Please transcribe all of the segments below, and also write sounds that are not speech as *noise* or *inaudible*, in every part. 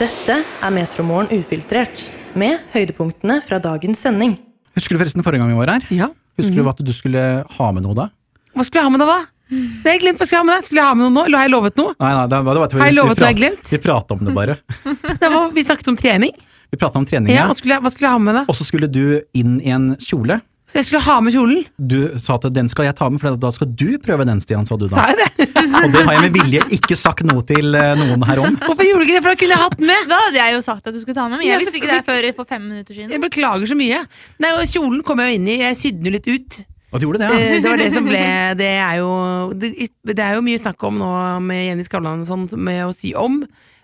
Dette er Metromorgen ufiltrert, med høydepunktene fra dagens sending. Husker du forresten forrige gang vi var her? Ja. Husker du at du skulle ha med noe da? Hva skulle jeg ha med da, da? Det har jeg glemt hva skulle jeg ha med da. Skulle jeg ha med noe nå, eller har jeg lovet noe? Nei, nei, det var, det var, Har jeg lovet vi, noe jeg glemt? vi prata om det bare. *laughs* Det var, vi snakket om trening. Vi prata om trening, Ja, ja. hva, skulle jeg, hva skulle jeg ha med da? Og så skulle du inn i en kjole. Så jeg skulle ha med kjolen. Du sa at den skal jeg ta med, for da skal du prøve den, Stian, sa du da. Sa jeg det? Og det har jeg med vilje ikke sagt noe til eh, noen her om. Hvorfor gjorde du ikke det? For da kunne jeg hatt den med. Da hadde jeg jo sagt at du skulle ta den med, men jeg visste ikke det før for fem minutter siden. Jeg beklager så mye. Nei, og Kjolen kom jeg jo inn i. Jeg sydde den jo litt ut. Og du gjorde det, ja. Eh, Det var det som ble *laughs* Det er jo, det, det er jo mye snakk om nå med Jenny Skavlan og sånn, med å sy om,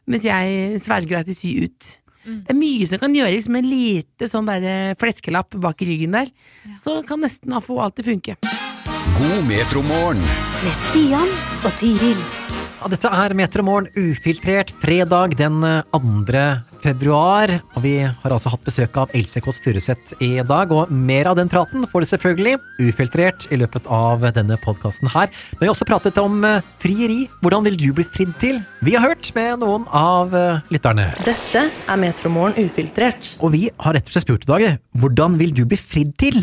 mens jeg sverger at de sy ut. Det er mye som kan gjøres med en lite sånn der fleskelapp bak i ryggen der. Så kan nesten AFO alltid funke. God metromorgen. med Stian og Tiril. Ja, dette er Metromorgen ufiltrert fredag den andre 2. februar. Og vi har altså hatt besøk av Else Kåss Furuseth i dag, og mer av den praten får du selvfølgelig ufiltrert i løpet av denne podkasten her. Men vi har også pratet om eh, frieri. Hvordan vil du bli fridd til? Vi har hørt med noen av eh, lytterne. Dette er Metromorgen ufiltrert. Og vi har rett og slett spurt i dag hvordan vil du bli fridd til?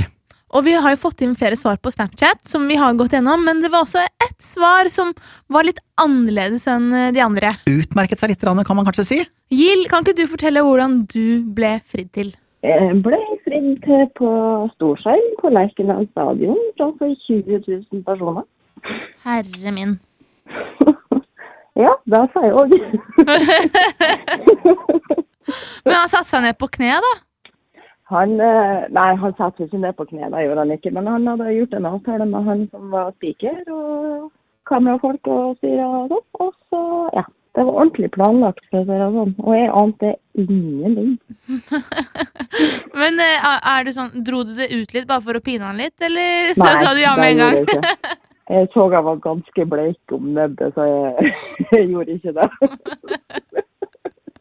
Og vi har jo fått inn flere svar på Snapchat, som vi har gått gjennom, men det var også ett svar som var litt annerledes enn eh, de andre. Utmerket seg litt, kan man kanskje si. Gill, kan ikke du fortelle hvordan du ble fridd til? Jeg ble fridd til på storskjerm på Lerkendal stadion framfor 20 000 personer. Herre min. *laughs* Ja, da sa jeg òg. *laughs* Men han satte seg ned på kne, da? Han eh, Nei, han satte seg ned på kne, da gjorde han ikke. Men han hadde gjort en avtale med han som var spiker og kamerafolk og styra og sånn. Og så, ja. Det var ordentlig planlagt, for å si det sånn. Og jeg ante ingenting. *laughs* Men eh, er det sånn, Dro du det ut litt bare for å pine han litt, eller *laughs* så Nei, sa du ja med en gang? gjorde jeg ikke. *laughs* Jeg så han var ganske bleik om nebbet, så jeg, jeg gjorde ikke det.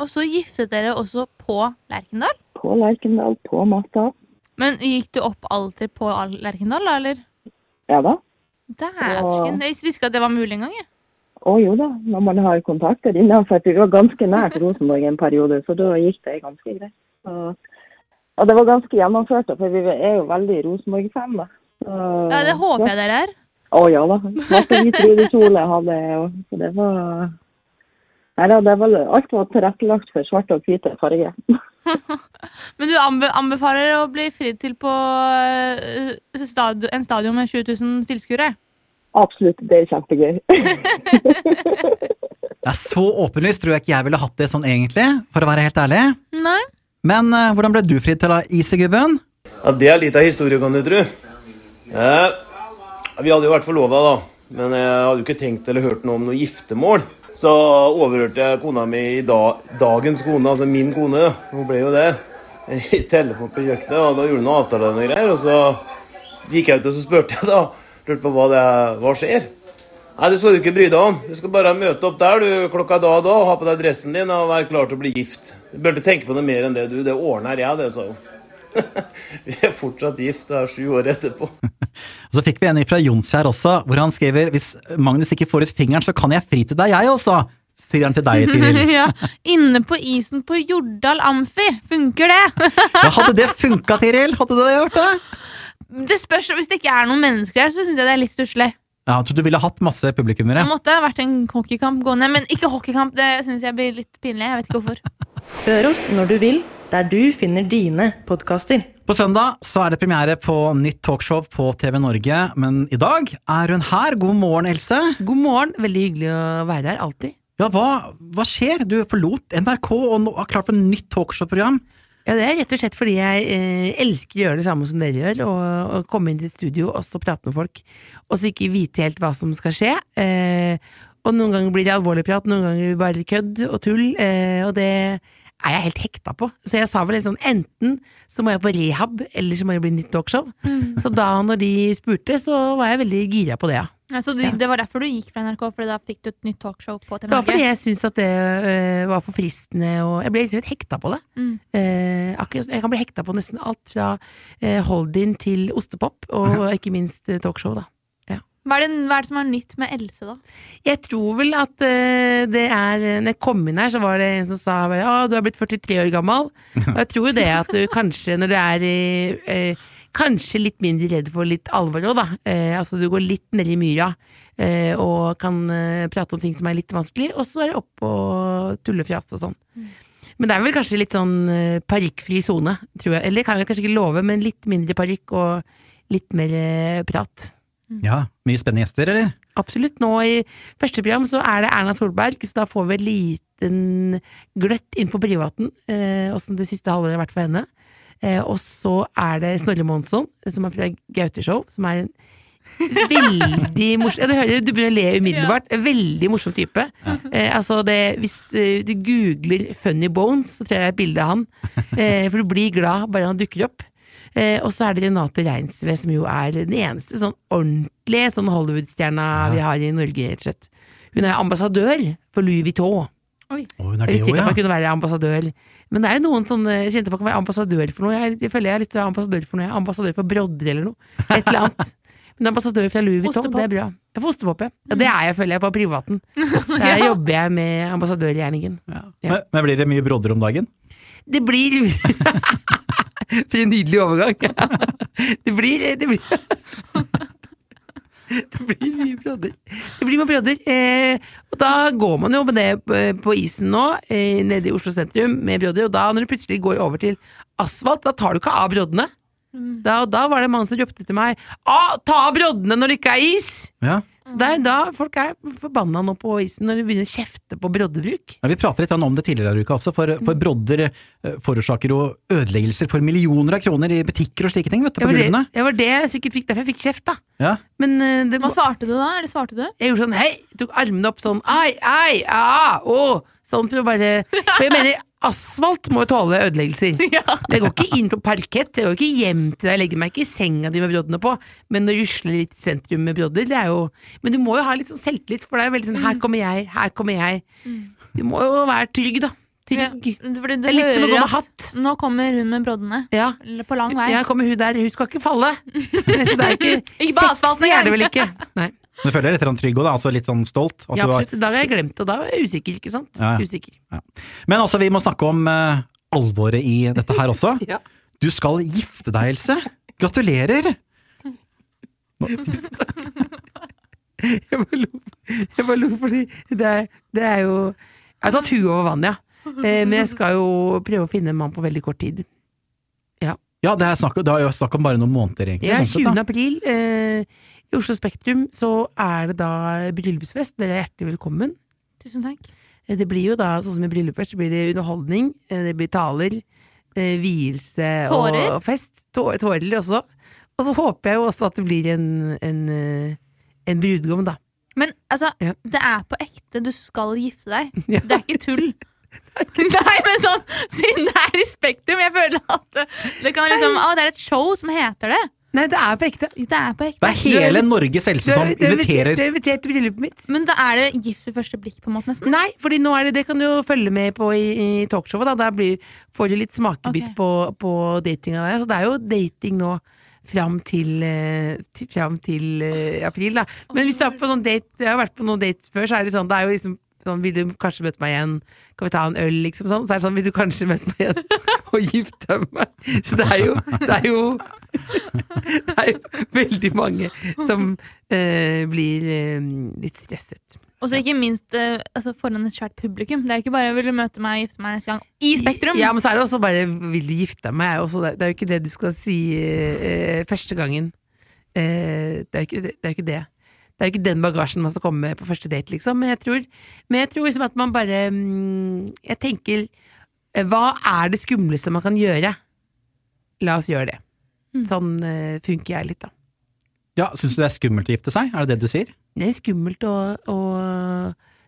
Og så giftet dere også på Lerkendal? På Lerkendal, på matta. Men gikk du opp alltid på Lerkendal, da, eller? Ja da. Dæsken, jeg visste ikke at det var mulig engang. jeg. Å jo da, når man har kontakter innenfor. Vi var ganske nært Rosenborg en periode, så da gikk det ganske greit. Og, og det var ganske gjennomført, for vi er jo veldig Rosenborg-fan. da. Så, Ja, Det håper jeg dere er. Å ja da. Svart og hvit ridekjole hadde jeg. Så det var Nei da, det var, alt var tilrettelagt for svarte og hvite farger. *laughs* Men du anbefaler å bli fridd til på stadion, en stadion med 20 000 tilskuere? Absolutt, det er kjempegøy. *laughs* Det er så åpenlyst, tror jeg ikke jeg ville hatt det sånn egentlig, for å være helt ærlig. Nei? Men uh, hvordan ble du fridd til, da, Isegubben? Ja, Det er litt av historie, kan du tro. Ja, vi hadde jo vært forlova, da. Men jeg hadde jo ikke tenkt eller hørt noe om noe giftermål. Så overhørte jeg kona mi i dag, dagens kone, altså min kone, hun ble jo det, i telefon på kjøkkenet. Og da gjorde hun avtale og greier. Og så gikk jeg ut og så spurte jeg da. Lurte på hva det hva skjer. Nei, det skal du ikke bry deg om. Du skal bare møte opp der du, klokka da og da, ha på deg dressen din og være klar til å bli gift. Du burde tenke på noe mer enn det, du. Det ordner jeg, det, sa hun. *laughs* Vi er fortsatt gift, det er sju år etterpå. Og så fikk vi en fra Jons her også, hvor han skriver hvis Magnus ikke får ut fingeren, så kan jeg fri til deg, jeg også. Sier han til deg, Tiril. *laughs* ja. Inne på isen på Jordal Amfi. Funker det? *laughs* Ja, hadde det funka, Tiril? Hadde det gjort det? det spørs, Hvis det ikke er noen mennesker der, så syns jeg det er litt stusslig. Ja, du ville hatt masse publikummere. Det måtte ha vært en hockeykamp gående. Men ikke hockeykamp, det syns jeg blir litt pinlig. Jeg vet ikke hvorfor. Hør oss når du vil, der du finner dine podkaster. På søndag så er det premiere på nytt talkshow på TV Norge, men i dag er hun her. God morgen, Else. God morgen. Veldig hyggelig å være der. Alltid. Ja, hva, hva skjer? Du forlot NRK og nå er klar for nytt talkshow-program. Ja, Det er rett og slett fordi jeg eh, elsker å gjøre det samme som dere gjør, og, og komme inn til studio og så prate med folk, og så ikke vite helt hva som skal skje. Eh, og noen ganger blir det alvorlig prat, noen ganger bare kødd og tull, eh, og det er jeg helt hekta på. Så jeg sa vel litt sånn enten så må jeg på rehab, eller så må jeg bli nytt talkshow. Så da når de spurte, så var jeg veldig gira på det, ja. Ja, så du, Det var derfor du gikk fra NRK, Fordi da fikk du et nytt talkshow på TV Det var fordi jeg syntes at det øh, var for fristende, og jeg ble litt hekta på det. Mm. Eh, akkurat, jeg kan bli hekta på nesten alt fra eh, Hold-in til ostepop, og ikke minst eh, talkshow, da. Hva er, det, hva er det som er nytt med Else, da? Jeg tror vel at uh, det er Når jeg kom inn her, så var det en som sa at ja, du er blitt 43 år gammel. Og jeg tror jo det at du *laughs* kanskje, når du er uh, Kanskje litt mindre redd for litt alvor òg, da. Eh, altså du går litt ned i myra og kan prate om ting som er litt vanskelig, og så er det opp og tulle og fjase og sånn. Men det er vel kanskje litt sånn eh, parykkfri sone, tror jeg. Eller kan jeg kanskje ikke love, men litt mindre parykk og litt mer prat. Ja, Mye spennende gjester, eller? Absolutt. Nå i første program så er det Erna Solberg, så da får vi en liten gløtt inn på privaten, eh, det siste halvåret har vært for henne. Eh, og så er det Snorre Monsson, som er fra Gauteshow, som er en veldig *laughs* morsom ja, du, hører, du begynner å le umiddelbart. En Veldig morsom type. Eh, altså det, hvis eh, du googler 'Funny Bones', så tror jeg det er et bilde av han. Eh, for du blir glad bare han dukker opp. Eh, og så er det Renate Reinsve, som jo er den eneste sånn ordentlige sånn Hollywood-stjerna vi har i Norge, rett og slett. Hun er ambassadør for Louis Vuitton. Å, hun er Jeg det visste ikke at man kunne være ambassadør. Men det er jo noen sånne kjente folk kan være ambassadør for noe. Jeg, jeg føler jeg har lyst til å være ambassadør for noe. Jeg er ambassadør for brodder eller noe. Et eller annet. *laughs* Men ambassadør fra Louis Vuitton, Ostepop. det er bra. Ja, ostepop, ja. ja. Det er jeg, føler jeg, på privaten. *laughs* Der jobber jeg med ambassadørgjerningen. ja. Men, men blir det mye brodder om dagen? Det blir *laughs* For en nydelig overgang. Det blir Det blir, det blir mye brodder. Det blir mye brodder. Eh, og da går man jo med det på- på isen nå, eh, nede i Oslo sentrum, med brodder. Og da, når du plutselig går over til asfalt, da tar du ikke av broddene. Da, og da var det mange som ropte til meg ah, 'ta av broddene når det ikke er is'! Ja. Så det er da folk er forbanna nå på isen når de begynner å kjefte på broddebruk. Ja, vi pratet litt om det tidligere i uka også, for, for brodder eh, forårsaker jo ødeleggelser for millioner av kroner i butikker og slike ting, vet du, på var det, gulvene. det var det jeg sikkert fikk, derfor jeg fikk kjeft, da. Ja. Men eh, det Hva svarte du da? Eller svarte du? Jeg gjorde sånn hei, tok armene opp sånn ai, ai, ah, å, sånn for å bare For jeg mener, asfalt må jo tåle ødeleggelser. *laughs* Det går ikke inn på parkett, det går ikke hjem til deg, jeg legger meg ikke i senga di med broddene på, men å rusle litt i sentrum med brodder, det er jo Men du må jo ha litt sånn selvtillit, for det er jo veldig sånn her kommer jeg, her kommer jeg. Du må jo være trygg, da. Trygg. Fordi du Det er litt som å gå med hatt. nå kommer hun med broddene. Ja. På lang vei. Ja, kommer hun der, hun skal ikke falle. *laughs* Så det er ikke Ikke på asfalten engang. Men du føler deg litt sånn trygg òg, altså litt sånn stolt? At Ja, du har, absolutt. I har jeg glemt det, da var jeg usikker, ikke sant? Ja, ja. Usikker. men altså, vi må snakke om uh, alvoret i dette her også. *laughs* Ja. Du skal gifte deg, Else. Gratulerer! Jeg bare lo, jeg bare lo fordi det er, det er jo Jeg har tatt huet over vannet, ja. Eh, Men jeg skal jo prøve å finne en mann på veldig kort tid. Ja, det er snakk, det er jo snakk om bare noen måneder, egentlig. Ja, sånn sett, 20. april eh, i Oslo Spektrum så er det da bryllupsfest. Dere er hjertelig velkommen. Tusen takk. Eh, Det blir jo da, sånn som i bryllupet, så blir det underholdning, eh, det blir taler, eh, vielse Tårer? og fest. Tårer, Tårer også. Og så håper jeg jo også at det blir en, en, en brudgom, da. Men altså, Ja. det er på ekte. Du skal gifte deg. *laughs* Ja. Det er ikke tull. *laughs* *laughs* Nei, men sånn, siden det er i Spektrum, jeg føler at det, det kan liksom Å, det er et show som heter det. Nei, det er på ekte. Det er på Det er hele Norges helse som er- er inviterer Du er invitert til bryllupet mitt. Men da er det gift ved første blikk, på en måte, nesten? Nei, fordi nå er det, det kan du jo følge med på i, i talkshowet. Da. Der blir, får du litt smakebit okay. på, på datinga der. Så det er jo dating nå fram til, eh, til, fram til uh, april, da. Men hvis du er på sånn date Jeg har vært på noen dates før, så er det sånn Det er jo liksom sånn Vil du kanskje møte meg igjen? Kan vi ta en øl, liksom sånn? Så er det sånn Vil du kanskje møte meg igjen *laughs* og gifte meg? Så det er jo Det er jo, *laughs* det er jo veldig mange som eh, blir eh, litt stresset. Og så ikke minst eh, altså, foran et svært publikum. Det er jo ikke bare 'vil du møte meg og gifte meg neste gang' i Spektrum. Ja, men så er det også bare 'vil du gifte deg med meg'? også Det er jo ikke det du skal si eh, første gangen. Eh, det, er jo ikke, det det jo ikke det. Det er jo ikke den bagasjen man skal komme med på første date, liksom. Men jeg tror, men jeg tror liksom at man bare mm, Jeg tenker eh, Hva er det skumleste man kan gjøre? La oss gjøre det. Sånn uh, funker jeg litt, da. Ja, Syns du det er skummelt å gifte seg? Er det det du sier? Det er skummelt å, å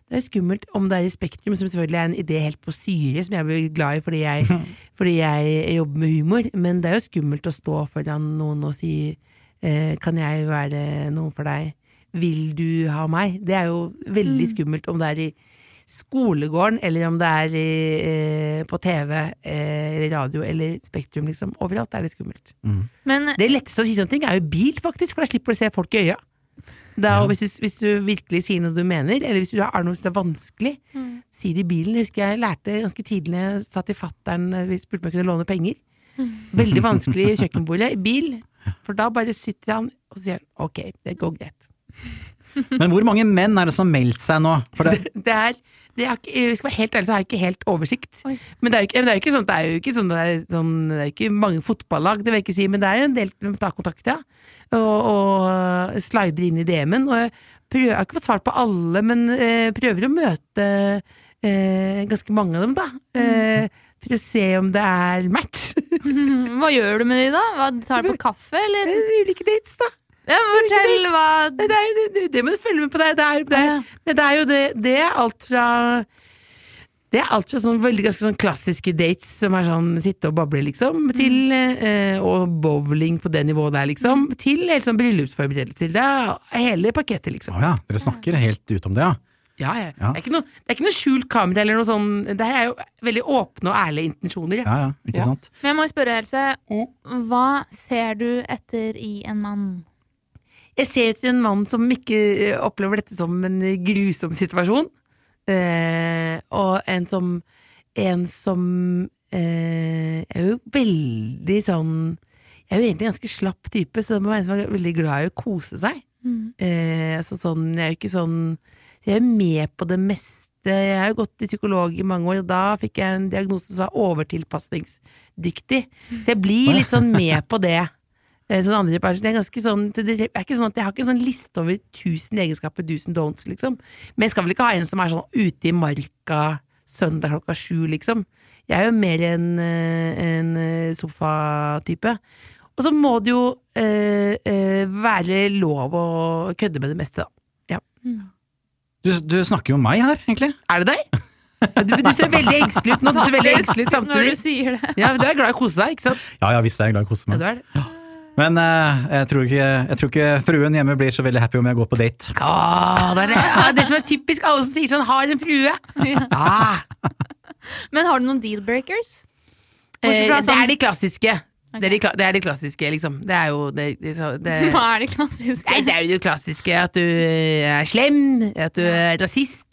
Det er skummelt om det er i Spektrum, som selvfølgelig er en idé helt på syre, som jeg blir glad i fordi jeg, *laughs* fordi jeg jobber med humor, men det er jo skummelt å stå foran noen og si eh, Kan jeg være noe for deg? Vil du ha meg? Det er jo veldig skummelt om det er i skolegården, eller om det er i, eh, på TV eh, eller radio eller Spektrum, liksom. Overalt er det skummelt. Men Det letteste å si sånne ting er jo bil, faktisk, for da slipper du å se folk i øya. Da, og hvis, du, hvis du virkelig sier noe du mener, eller hvis du har noe som er vanskelig, si det i bilen. Jeg husker jeg lærte ganske tidlig jeg satt i fattern og spurte om jeg kunne låne penger. Veldig vanskelig i *laughs* kjøkkenbordet i bil, for da bare sitter han og sier ok, det går greit. Men hvor mange menn er det som har meldt seg nå? For det, *laughs* Det er, det er ikke, jeg skal være helt ærlig, så har jeg ikke helt oversikt. Oi. Men det er jo ikke, det er jo ikke sånn, det er jo ikke sånn, det er, sånn, det er ikke mange fotballag, det vil jeg ikke si, men det er en del som tar kontakt, ja. Og, og slider inn i DM-en. Og jeg, prøver, jeg har ikke fått svart på alle, men eh, prøver å møte eh, ganske mange av dem, da. Eh, for å se om det er match. *laughs* Hva gjør du med de, da? Hva, tar du på *laughs* kaffe, eller? Ulike dates, da. Ja, fortell hva Det, er, jo- det, det må du følge med på. Det, det, er, det, er, det, det er jo det, det er alt fra det er alt fra sånn veldig ganske sånn klassiske dates som er sånn sitte og bable, liksom, til eh, og bowling på det nivået der, liksom, til helt sånn bryllupsforberedelser. Det er hele pakketet, liksom. å ja, dere snakker helt ut om det, ja. Ja, ja. Ja. Det, er ikke noe, det er ikke noe skjult kamera eller noe sånn. Det her er jo veldig åpne og ærlige intensjoner. Ja ja, ikke Ja. sant. Men jeg må spørre, Else. Mm. Hva ser du etter i en mann? Jeg ser etter en mann som ikke eh, opplever dette som en grusom situasjon. Eh, og en som En som eh, er jo veldig sånn Jeg er jo egentlig en ganske slapp type, så det må være en som er veldig glad i å kose seg. Eh, altså sånn, jeg er jo ikke sånn Jeg er med på det meste. Jeg har jo gått til psykolog i mange år, og da fikk jeg en diagnose som var overtilpasningsdyktig. Så jeg blir litt sånn med på det. Eh, Sånn andre person, det er ganske sånn Det er ikke sånn at jeg har ikke en sånn liste over 1000 egenskaper, do's and don'ts, liksom. Men jeg skal vel ikke ha en som er sånn ute i marka søndag klokka sju, liksom. Jeg er jo mer en, eh, en eh, sofatype. Og så må det jo eh, eh, være lov å kødde med det meste, da. Ja. Du, du snakker jo om meg her, egentlig. Er det deg? Du, du ser veldig engstelig ut nå. Du ser veldig engstelig ut *laughs* Når du sier det. Ja, du er glad i å kose deg, ikke sant? Ja ja, visst er jeg glad i å kose meg. Ja, du er det. Men eh, jeg, tror ikke, jeg tror ikke fruen hjemme blir så veldig happy om jeg går på date. Åh, det er det, er som er typisk alle som sier sånn 'har en frue'. Ah, *laughs* Men har du noen deal-breakers? eh, det sånn- er de klassiske. Det, er de, det er de klassiske, liksom. Det er jo det, det, det, *laughs* Hva er de klassiske? Nei, det er jo det klassiske. At du er slem, at du er rasist.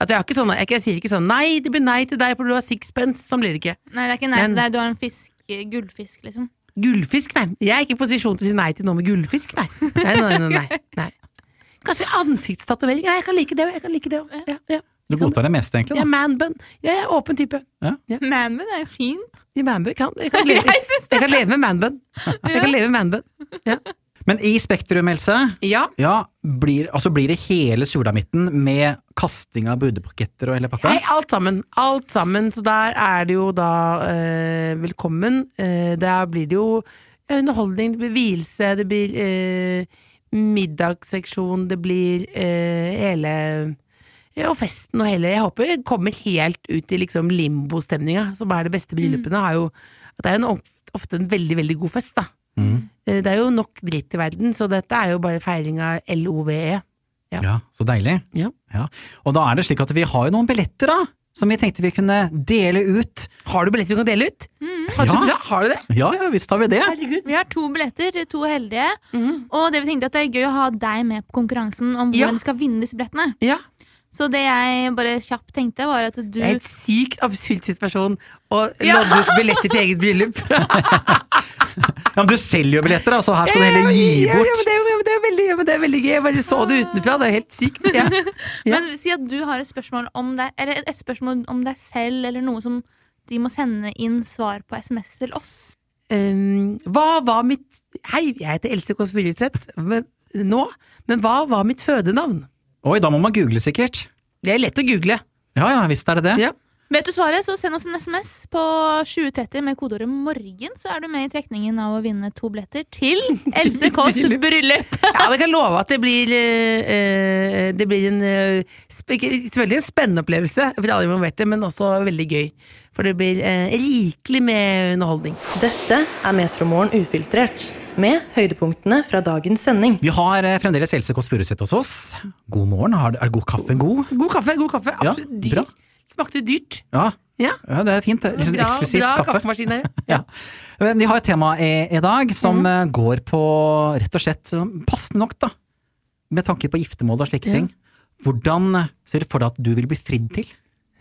At jeg, har ikke sånne, jeg, jeg sier ikke sånn 'nei, det blir nei til deg, fordi du har sixpence'. Sånn blir det ikke. Nei, det er ikke nei, Men- deg, du har en fisk, eh, gullfisk, liksom. Gullfisk, nei. Jeg er ikke i posisjon til å si nei til noe med gullfisk, nei. Nei, nei, nei. nei, nei. Kanskje ansiktstatovering. Nei, jeg kan like det òg. Jeg kan like det også. Ja, ja. Du godtar det meste, egentlig. ja da. manbun. Ja, jeg er åpen type. Manbun er jo fin. Man manbun kan, jeg, kan leve, *laughs* Jeg jeg kan leve med manbun. Jeg kan leve med manbun. Ja. Men i Spektrum, Else, ja. ja, blir, altså blir det hele sulamitten med kasting av budepaketter og hele pakka? Nei, alt sammen. Alt sammen. Så der er det jo da eh, velkommen. Eh, der blir det jo underholdning, det blir hvilelse, det blir eh, middagsseksjon, det blir eh, hele ja, og festen og hele Jeg håper det kommer helt ut i liksom limbostemninga, som er det beste bryllupene. Har jo, det er jo en, ofte en veldig, veldig god fest, da. Mm. Eh, Det er jo nok dritt i verden, så dette er jo bare feiring av LOVE. Ja, så deilig. Ja. Og da er det slik at vi har jo noen billetter, da, som vi tenkte vi kunne dele ut. Har du billetter du kan dele ut? Har, du Ja. har du det? Ja, ja, visst har vi det. Herregud. Vi har to billetter, to heldige. Mm. Og det vi tenkte at det er gøy å ha deg med på konkurransen om Ja. hvordan de skal vinne disse billettene. Ja. Så det jeg bare kjapt tenkte, var at du Det er et sykt absurd situasjon å Ja. lodde ut billetter til eget bryllup. *laughs* Ja, men du selger jo billetter, da, så her skal du heller gi Ja, ja, bort. men det, er det, er veldig, men det er veldig gøy. Jeg bare så det utenfra. Det er helt sykt. Ja. *laughs* Men si at du har et spørsmål om deg, eller et spørsmål om deg selv, eller noe som de må sende inn svar på SMS til oss. Um, hva var mitt Hei, jeg heter Else Kåss Furuseth nå, men hva var mitt fødenavn? Oi, da må man google sikkert. Det er lett å google. Ja ja, visst er det det. Ja. Vet du svaret, så send oss en SMS på 2030 med kodeordet 'morgen', så er du med i trekningen av å vinne to billetter til *laughs* Else Kåss bryllup. *laughs* Ja, jeg kan love at det blir eh, eh, Det blir en eh, selvfølgelig en spennende opplevelse for alle involverte, men også veldig gøy. For det blir eh, rikelig med underholdning. Dette er Metromorgen ufiltrert, med høydepunktene fra dagens sending. Vi har eh, fremdeles Else Kåss Furuseth hos oss. God morgen. Har, er god kaffe god? God kaffe, god kaffe. Absolutt Ja, bra. Smakte dyrt. Ja. Ja. ja, det er fint. det Litt sånn eksklusiv kaffe. kaffemaskin. *laughs* Ja. Men Vi har et tema i, i dag som eh, går på rett og slett passende nok, da. med tanke på giftermål og slike Ja. ting, hvordan ser du for deg at du vil bli fridd til?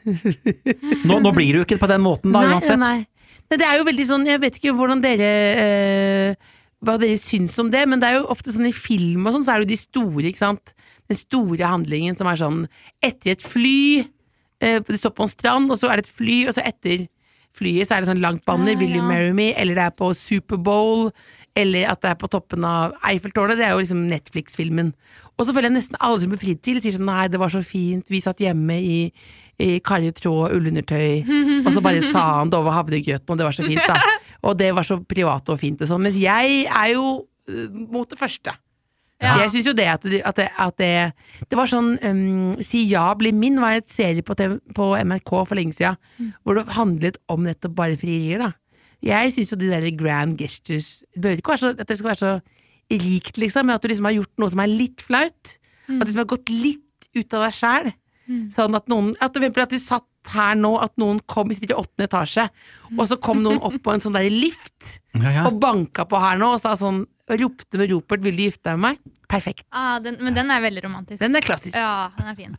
Nå, nå blir du jo ikke på den måten, da, *laughs* nei, uansett. Nei. nei, det er jo veldig sånn, jeg vet ikke hvordan dere eh, Hva dere syns om det, men det er jo ofte sånn i film og sånn, så er det jo de store, ikke sant. Den store handlingen som er sånn etter et fly, du står på en strand, og så er det et fly, og så etter flyet så er det sånn langt banner, Ah, Will you ja. marry me, eller det er på Superbowl, eller at det er på toppen av Eiffeltårnet, det er jo liksom Netflix-filmen. Og så føler jeg nesten alle som blir fridd til, sier sånn nei, det var så fint, vi satt hjemme i, i karre tråd og ullundertøy, og så bare sa han det over havregrøten, og det var så fint, da. *laughs* Og det var så privat og fint og sånn, mens jeg er jo øh, mot det første. Ja. Jeg syns jo det at, at, det, at det Det var sånn um, Si ja, bli min var et serie på, TV, på NRK for lenge siden, hvor det handlet om nettopp bare frierier, da. Jeg syns jo de der grand gestures Det bør ikke være så, at det skal være så rikt, liksom, men at du liksom har gjort noe som er litt flaut. At du liksom har gått litt ut av deg sjæl. Sånn at noen At, at vi satt her nå, at noen kom i åttende etasje, og så kom noen opp på en sånn der lift Ja, ja. og banka på her nå og sa sånn og ropte med Ropert 'vil du gifte deg med meg'? Perfekt. Ah, den, men den er veldig romantisk. Den er klassisk. Ja, den er fin.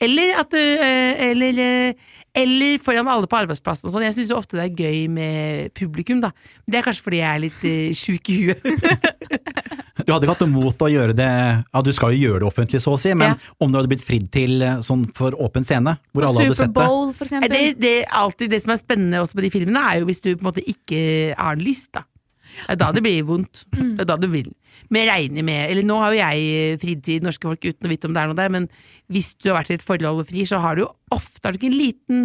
Eller at du eh, eller, eh, eller foran alle på arbeidsplassen og sånn. Jeg syns ofte det er gøy med publikum, da. Men det er kanskje fordi jeg er litt uh, sjuk i huet. *laughs* *laughs* Du hadde ikke hatt noe mot å gjøre det Ja, du skal jo gjøre det offentlig, så å si, men Ja. om du hadde blitt fridd til sånn for åpen scene, hvor alle hadde sett det Superbowl, for eksempel. det, det, alltid det som er spennende også på de filmene, er jo hvis du på en måte ikke har lyst, da. Det er da det blir vondt. Det er da du vil. Men jeg regner med Eller nå har jo jeg fridd til norske folk uten å vite om det er noe der, men hvis du har vært i et forhold og fri, så har du jo ofte har du ikke en liten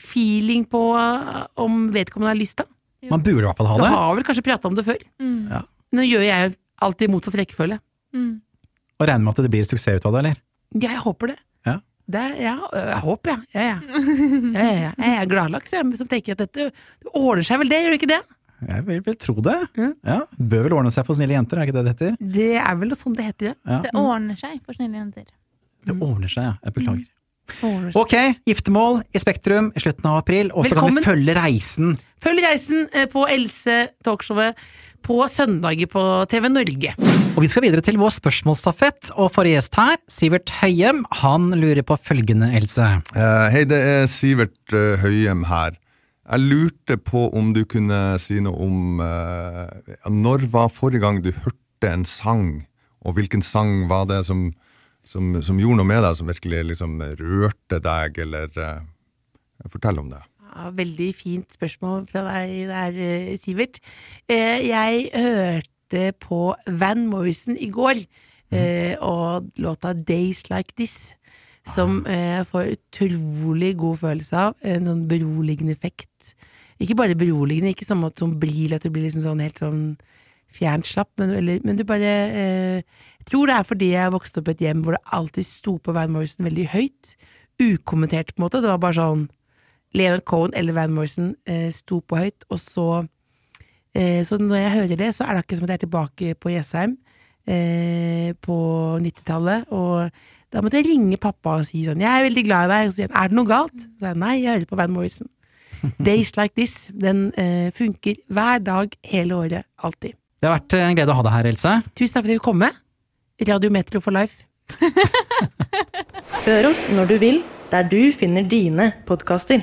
feeling på uh, om vedkommende har lyst, da. Man burde i hvert fall ha det. Du har vel kanskje prata om det før? Mm. Ja. Nå gjør jeg alltid motsatt rekkefølge. Mm. Og regner med at det blir suksess ut av det, eller? Ja, jeg håper det. Ja. Det er, ja, øh, jeg håper, ja. Ja, ja. ja, ja, ja. Jeg er gladlaks, jeg, som tenker at dette det ordner seg vel det, gjør det ikke det? Jeg vil vel tro det. Ja. Ja, Bør vel ordne seg for snille jenter, er ikke det det heter? Det er vel sånn det heter, ja. Ja. Det ordner seg for snille jenter. Det ordner seg, ja. Jeg beklager. Mm. Ok, giftermål i Spektrum i slutten av april, og så kan vi følge reisen. Følg reisen eh, på Else Talkshowet på søndager på TV Norge. Og vi skal videre til vår spørsmålsstafett, og forrige gjest her, Sivert Høyem, han lurer på følgende, Else. Uh, Hei, det er Sivert uh, Høyem her. Jeg lurte på om du kunne si noe om eh, Når var forrige gang du hørte en sang, og hvilken sang var det som, som, som gjorde noe med deg, som virkelig liksom rørte deg, eller eh, Fortell om det. Ja, veldig fint spørsmål fra deg der, eh, Sivert. Eh, Jeg hørte på Van Morrison i går, mm. og låta Days Like This. Som eh, får utrolig god følelse av. En sånn beroligende effekt. Ikke bare beroligende, ikke samme som bril, at du blir liksom sånn helt sånn fjernt slapp, men, eller, men du bare eh, Jeg tror det er fordi jeg vokste opp i et hjem hvor det alltid sto på Van Morrison veldig høyt. Ukommentert, på en måte. Det var bare sånn Leonard Cohen eller Van Morrison eh, sto på høyt, og så eh, Så når jeg hører det, så er det akkurat som at jeg er tilbake på Jessheim eh, på 90-tallet, og da måtte jeg ringe pappa og si sånn 'Jeg er veldig glad i deg', og så sier han 'Er det noe galt?' Så sier jeg 'Nei, jeg hører på Van Morrison'. *laughs* Days Like This, den eh, funker hver dag, hele året, alltid. Det har vært en glede å ha deg her, Else. Tusen takk for at du kom. Radio Metro for life. *laughs* Hør oss når du vil, der du finner dine podkaster.